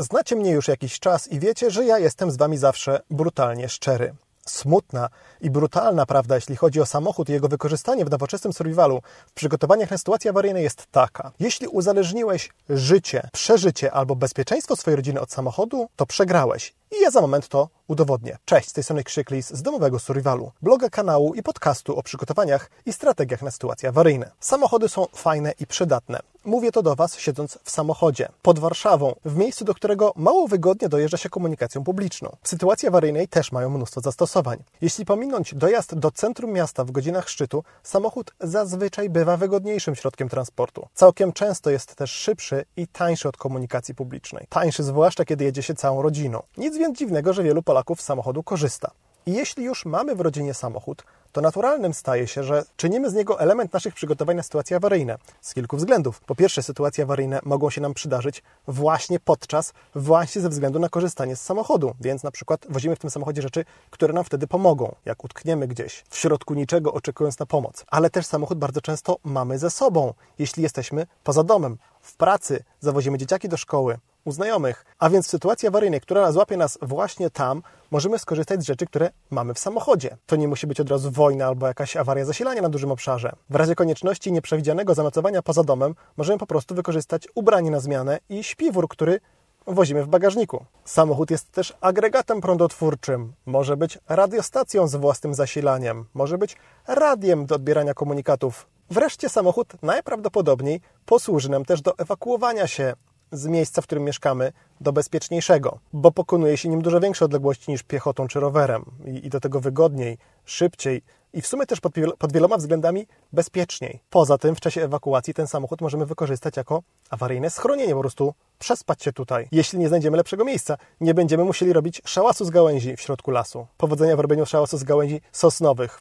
Znacie mnie już jakiś czas i wiecie, że ja jestem z Wami zawsze brutalnie szczery. Smutna i brutalna prawda, jeśli chodzi o samochód i jego wykorzystanie w nowoczesnym survivalu, w przygotowaniach na sytuacje awaryjne jest taka. Jeśli uzależniłeś życie, przeżycie albo bezpieczeństwo swojej rodziny od samochodu, to przegrałeś. I ja za moment to udowodnię. Cześć, z tej strony Krzyklis z domowego survivalu, bloga, kanału i podcastu o przygotowaniach i strategiach na sytuacje awaryjne. Samochody są fajne i przydatne. Mówię to do Was siedząc w samochodzie, pod Warszawą, w miejscu, do którego mało wygodnie dojeżdża się komunikacją publiczną. W sytuacji awaryjnej też mają mnóstwo zastosowań. Jeśli pominąć dojazd do centrum miasta w godzinach szczytu, samochód zazwyczaj bywa wygodniejszym środkiem transportu. Całkiem często jest też szybszy i tańszy od komunikacji publicznej. Tańszy zwłaszcza, kiedy jedzie się całą rodziną. Nic więc dziwnego, że wielu Polaków z samochodu korzysta. I jeśli już mamy w rodzinie samochód, to naturalnym staje się, że czynimy z niego element naszych przygotowań na sytuacje awaryjne. Z kilku względów. Po pierwsze, sytuacje awaryjne mogą się nam przydarzyć właśnie podczas, właśnie ze względu na korzystanie z samochodu. Więc na przykład wozimy w tym samochodzie rzeczy, które nam wtedy pomogą, jak utkniemy gdzieś, w środku niczego, oczekując na pomoc. Ale też samochód bardzo często mamy ze sobą, jeśli jesteśmy poza domem, w pracy, zawozimy dzieciaki do szkoły, u znajomych. A więc w sytuacji awaryjnej, która złapie nas właśnie tam, możemy skorzystać z rzeczy, które mamy w samochodzie. To nie musi być od razu wojna albo jakaś awaria zasilania na dużym obszarze. W razie konieczności nieprzewidzianego zanocowania poza domem, możemy po prostu wykorzystać ubranie na zmianę i śpiwór, który wozimy w bagażniku. Samochód jest też agregatem prądotwórczym, może być radiostacją z własnym zasilaniem, może być radiem do odbierania komunikatów. Wreszcie samochód najprawdopodobniej posłuży nam też do ewakuowania się z miejsca, w którym mieszkamy, do bezpieczniejszego, bo pokonuje się nim dużo większe odległości niż piechotą czy rowerem i, i do tego wygodniej, szybciej i w sumie też pod, pod, wieloma względami bezpieczniej. Poza tym w czasie ewakuacji ten samochód możemy wykorzystać jako awaryjne schronienie, po prostu przespać się tutaj. Jeśli nie znajdziemy lepszego miejsca, nie będziemy musieli robić szałasu z gałęzi w środku lasu. Powodzenia w robieniu szałasu z gałęzi sosnowych.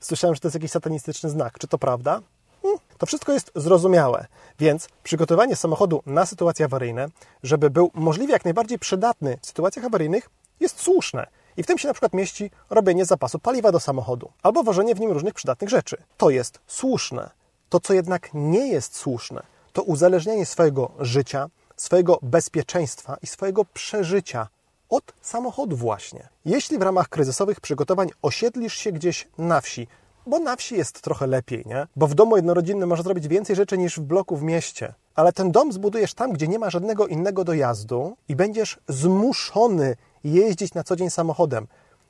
Słyszałem, że to jest jakiś satanistyczny znak. Czy to prawda? To wszystko jest zrozumiałe, więc przygotowanie samochodu na sytuacje awaryjne, żeby był możliwie jak najbardziej przydatny w sytuacjach awaryjnych, jest słuszne. I w tym się na przykład mieści robienie zapasu paliwa do samochodu albo wożenie w nim różnych przydatnych rzeczy. To jest słuszne. To, co jednak nie jest słuszne, to uzależnianie swojego życia, swojego bezpieczeństwa i swojego przeżycia od samochodu właśnie. Jeśli w ramach kryzysowych przygotowań osiedlisz się gdzieś na wsi, bo na wsi jest trochę lepiej, nie? Bo w domu jednorodzinnym można zrobić więcej rzeczy niż w bloku w mieście. Ale ten dom zbudujesz tam, gdzie nie ma żadnego innego dojazdu i będziesz zmuszony jeździć na co dzień samochodem.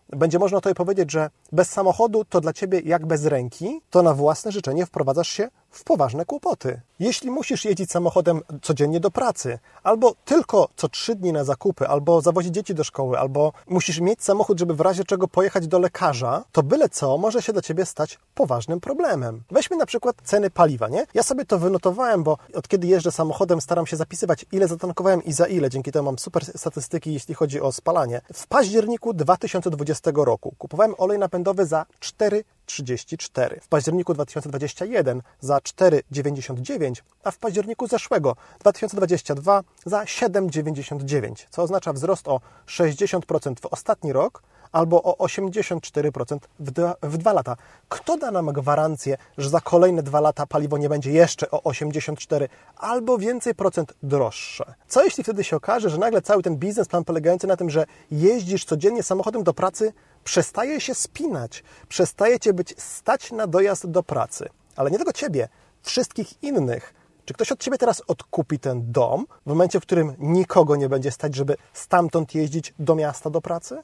Będzie można tutaj powiedzieć, że bez samochodu to dla ciebie jak bez ręki, to na własne życzenie wprowadzasz się w poważne kłopoty. Jeśli musisz jeździć samochodem codziennie do pracy, albo tylko co trzy dni na zakupy, albo zawozić dzieci do szkoły, albo musisz mieć samochód, żeby w razie czego pojechać do lekarza, to byle co może się dla ciebie stać poważnym problemem. Weźmy na przykład ceny paliwa, nie? Ja sobie to wynotowałem, bo od kiedy jeżdżę samochodem, staram się zapisywać, ile zatankowałem i za ile. Dzięki temu mam super statystyki, jeśli chodzi o spalanie. W październiku 2020 roku kupowałem olej napędowy za 4 34. W październiku 2021 za 4,99, a w październiku zeszłego 2022 za 7,99, co oznacza wzrost o 60% w ostatni rok albo o 84% w dwa, w dwa lata. Kto da nam gwarancję, że za kolejne dwa lata paliwo nie będzie jeszcze o 84 albo więcej procent droższe? Co jeśli wtedy się okaże, że nagle cały ten biznesplan polegający na tym, że jeździsz codziennie samochodem do pracy, przestaje się spinać, przestaje cię być stać na dojazd do pracy. Ale nie tylko ciebie, wszystkich innych. Czy ktoś od ciebie teraz odkupi ten dom w momencie, w którym nikogo nie będzie stać, żeby stamtąd jeździć do miasta do pracy?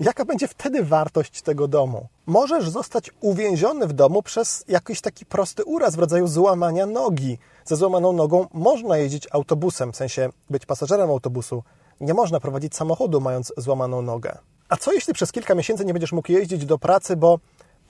Jaka będzie wtedy wartość tego domu? Możesz zostać uwięziony w domu przez jakiś taki prosty uraz w rodzaju złamania nogi. Ze złamaną nogą można jeździć autobusem, w sensie być pasażerem autobusu. Nie można prowadzić samochodu, mając złamaną nogę. A co jeśli przez kilka miesięcy nie będziesz mógł jeździć do pracy, bo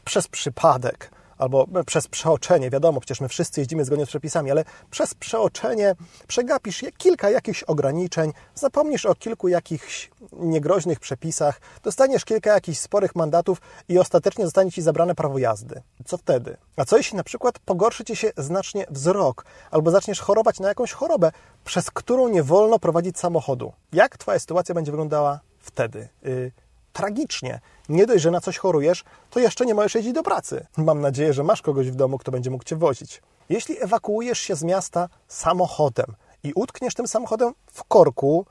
przez przypadek albo przez przeoczenie, wiadomo, przecież my wszyscy jeździmy zgodnie z przepisami, ale przez przeoczenie przegapisz kilka jakichś ograniczeń, zapomnisz o kilku jakichś niegroźnych przepisach, dostaniesz kilka jakichś sporych mandatów i ostatecznie zostanie Ci zabrane prawo jazdy. Co wtedy? A co jeśli na przykład pogorszy Ci się znacznie wzrok, albo zaczniesz chorować na jakąś chorobę, przez którą nie wolno prowadzić samochodu? Jak Twoja sytuacja będzie wyglądała wtedy? Yy, tragicznie. Nie dość, że na coś chorujesz, to jeszcze nie możesz jeździć do pracy. Mam nadzieję, że masz kogoś w domu, kto będzie mógł cię wozić. Jeśli ewakuujesz się z miasta samochodem i utkniesz tym samochodem w korku,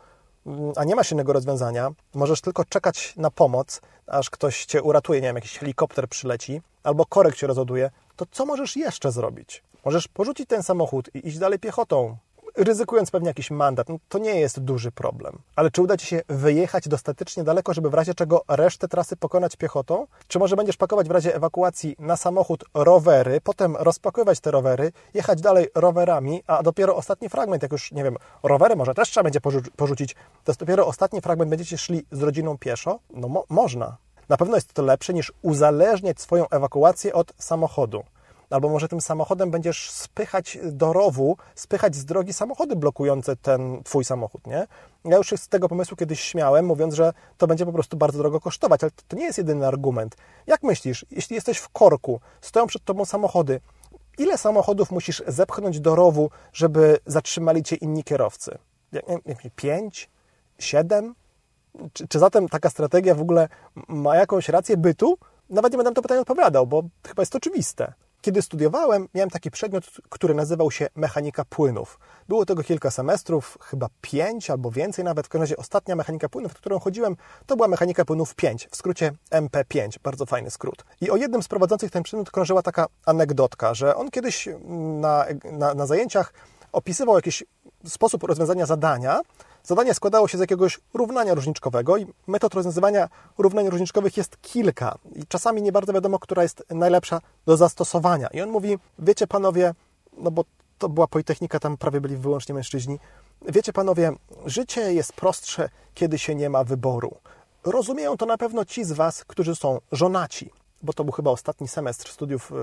mm, a nie masz innego rozwiązania, możesz tylko czekać na pomoc, aż ktoś cię uratuje, nie wiem, jakiś helikopter przyleci, albo korek cię rozładuje, to co możesz jeszcze zrobić? Możesz porzucić ten samochód i iść dalej piechotą, ryzykując pewnie jakiś mandat, no to nie jest duży problem. Ale czy uda Ci się wyjechać dostatecznie daleko, żeby w razie czego resztę trasy pokonać piechotą? Czy może będziesz pakować w razie ewakuacji na samochód rowery, potem rozpakowywać te rowery, jechać dalej rowerami, a dopiero ostatni fragment, jak już, nie wiem, rowery może też trzeba będzie porzu- porzucić, to jest dopiero ostatni fragment, będziecie szli z rodziną pieszo? No mo można. Na pewno jest to lepsze niż uzależniać swoją ewakuację od samochodu albo może tym samochodem będziesz spychać do rowu, spychać z drogi samochody blokujące ten twój samochód, nie? Ja już się z tego pomysłu kiedyś śmiałem, mówiąc, że to będzie po prostu bardzo drogo kosztować, ale to nie jest jedyny argument. Jak myślisz, jeśli jesteś w korku, stoją przed tobą samochody, ile samochodów musisz zepchnąć do rowu, żeby zatrzymali cię inni kierowcy? Pięć? Siedem? Czy, czy zatem taka strategia w ogóle ma jakąś rację bytu? Nawet nie będę na to pytanie odpowiadał, bo chyba jest to oczywiste. Kiedy studiowałem, miałem taki przedmiot, który nazywał się mechanika płynów. Było tego kilka semestrów, chyba pięć albo więcej nawet. W każdym razie ostatnia mechanika płynów, w którą chodziłem, to była mechanika płynów 5, w skrócie MP5, bardzo fajny skrót. I o jednym z prowadzących ten przedmiot krążyła taka anegdotka, że on kiedyś na, na, na zajęciach opisywał jakiś sposób rozwiązania zadania, Zadanie składało się z jakiegoś równania różniczkowego i metod rozwiązywania równań różniczkowych jest kilka. I czasami nie bardzo wiadomo, która jest najlepsza do zastosowania. I on mówi, wiecie panowie, no bo to była Politechnika, tam prawie byli wyłącznie mężczyźni. Wiecie panowie, życie jest prostsze, kiedy się nie ma wyboru. Rozumieją to na pewno ci z was, którzy są żonaci, bo to był chyba ostatni semestr studiów y,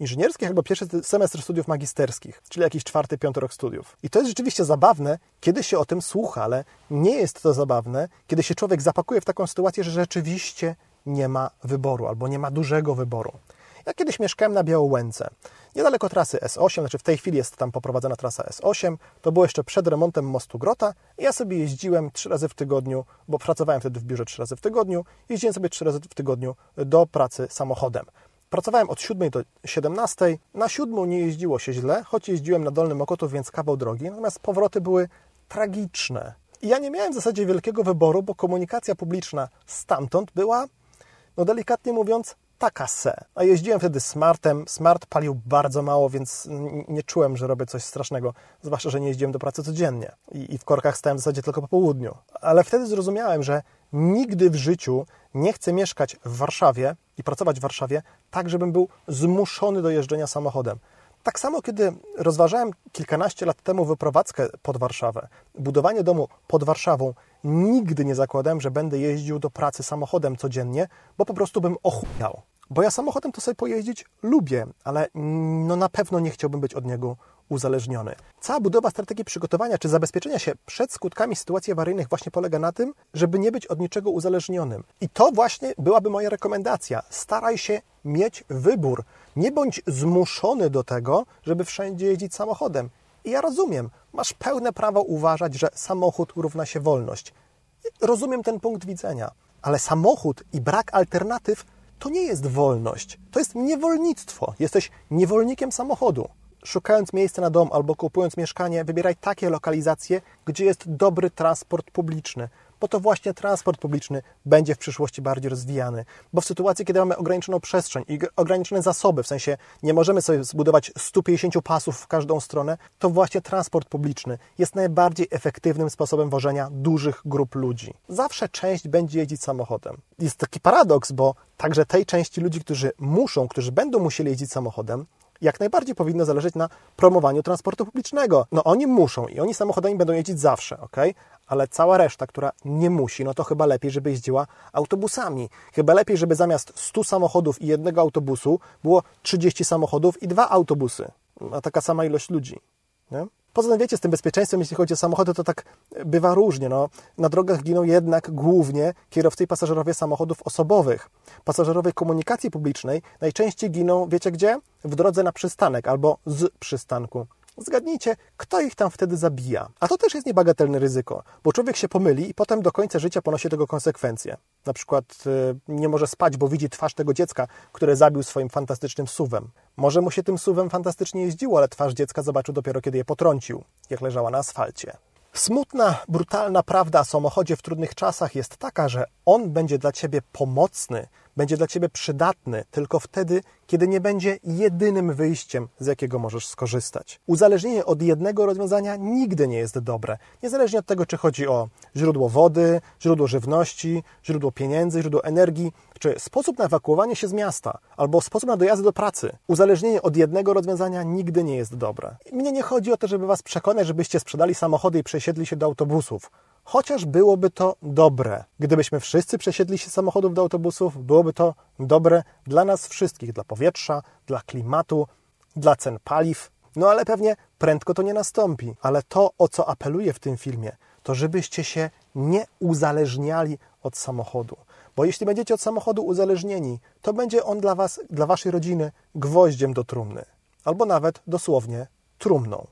inżynierskich albo pierwszy semestr studiów magisterskich, czyli jakiś czwarty, piąty rok studiów. I to jest rzeczywiście zabawne, kiedy się o tym słucha, ale nie jest to zabawne, kiedy się człowiek zapakuje w taką sytuację, że rzeczywiście nie ma wyboru albo nie ma dużego wyboru. Ja kiedyś mieszkałem na Białołęce, niedaleko trasy S8, znaczy w tej chwili jest tam poprowadzona trasa S8, to było jeszcze przed remontem mostu Grota i ja sobie jeździłem trzy razy w tygodniu, bo pracowałem wtedy w biurze trzy razy w tygodniu, jeździłem sobie trzy razy w tygodniu do pracy samochodem. Pracowałem od 7 do 17. Na 7 nie jeździło się źle, choć jeździłem na Dolnym Okotów, więc kawał drogi, natomiast powroty były tragiczne. I ja nie miałem w zasadzie wielkiego wyboru, bo komunikacja publiczna stamtąd była, no delikatnie mówiąc, taka se. A jeździłem wtedy smartem. Smart palił bardzo mało, więc nie czułem, że robię coś strasznego. Zwłaszcza, że nie jeździłem do pracy codziennie. I, i w korkach stałem w zasadzie tylko po południu. Ale wtedy zrozumiałem, że nigdy w życiu nie chcę mieszkać w Warszawie i pracować w Warszawie tak, żebym był zmuszony do jeżdżenia samochodem. Tak samo, kiedy rozważałem kilkanaście lat temu wyprowadzkę pod Warszawę, budowanie domu pod Warszawą, nigdy nie zakładałem, że będę jeździł do pracy samochodem codziennie, bo po prostu bym ochujał. Bo ja samochodem to sobie pojeździć lubię, ale no na pewno nie chciałbym być od niego uzależniony. Cała budowa strategii przygotowania czy zabezpieczenia się przed skutkami sytuacji awaryjnych właśnie polega na tym, żeby nie być od niczego uzależnionym. I to właśnie byłaby moja rekomendacja. Staraj się mieć wybór. Nie bądź zmuszony do tego, żeby wszędzie jeździć samochodem. I ja rozumiem, masz pełne prawo uważać, że samochód równa się wolność. Rozumiem ten punkt widzenia, ale samochód i brak alternatyw to nie jest wolność, to jest niewolnictwo. Jesteś niewolnikiem samochodu. Szukając miejsca na dom albo kupując mieszkanie, wybieraj takie lokalizacje, gdzie jest dobry transport publiczny, bo to właśnie transport publiczny będzie w przyszłości bardziej rozwijany. Bo w sytuacji, kiedy mamy ograniczoną przestrzeń i ograniczone zasoby, w sensie nie możemy sobie zbudować 150 pasów w każdą stronę, to właśnie transport publiczny jest najbardziej efektywnym sposobem wożenia dużych grup ludzi. Zawsze część będzie jeździć samochodem. Jest taki paradoks, bo także tej części ludzi, którzy muszą, którzy będą musieli jeździć samochodem, jak najbardziej powinno zależeć na promowaniu transportu publicznego. No oni muszą i oni samochodami będą jeździć zawsze, ok? Ale cała reszta, która nie musi, no to chyba lepiej, żeby jeździła autobusami. Chyba lepiej, żeby zamiast 100 samochodów i jednego autobusu było 30 samochodów i dwa autobusy. A taka sama ilość ludzi. Nie? Poza tym wiecie, z tym bezpieczeństwem, jeśli chodzi o samochody, to tak bywa różnie. No. Na drogach giną jednak głównie kierowcy i pasażerowie samochodów osobowych. Pasażerowie komunikacji publicznej najczęściej giną, wiecie gdzie? W drodze na przystanek albo z przystanku. Zgadnijcie, kto ich tam wtedy zabija. A to też jest niebagatelne ryzyko, bo człowiek się pomyli i potem do końca życia ponosi tego konsekwencje. Na przykład y, nie może spać, bo widzi twarz tego dziecka, które zabił swoim fantastycznym suwem. Może mu się tym suwem fantastycznie jeździło, ale twarz dziecka zobaczył dopiero, kiedy je potrącił, jak leżała na asfalcie. Smutna, brutalna prawda o samochodzie w trudnych czasach jest taka, że on będzie dla ciebie pomocny, będzie dla ciebie przydatny tylko wtedy, kiedy nie będzie jedynym wyjściem, z jakiego możesz skorzystać. Uzależnienie od jednego rozwiązania nigdy nie jest dobre, niezależnie od tego, czy chodzi o źródło wody, źródło żywności, źródło pieniędzy, źródło energii, czy sposób na ewakuowanie się z miasta, albo sposób na dojazd do pracy. Uzależnienie od jednego rozwiązania nigdy nie jest dobre. Mnie nie chodzi o to, żeby was przekonać, żebyście sprzedali samochody i przesiedli się do autobusów. Chociaż byłoby to dobre. Gdybyśmy wszyscy przesiedli się z samochodów do autobusów, byłoby to dobre dla nas wszystkich, dla powietrza, dla klimatu, dla cen paliw. No ale pewnie prędko to nie nastąpi. Ale to, o co apeluję w tym filmie, to żebyście się nie uzależniali od samochodu. Bo jeśli będziecie od samochodu uzależnieni, to będzie on dla was, dla waszej rodziny gwoździem do trumny. Albo nawet dosłownie trumną.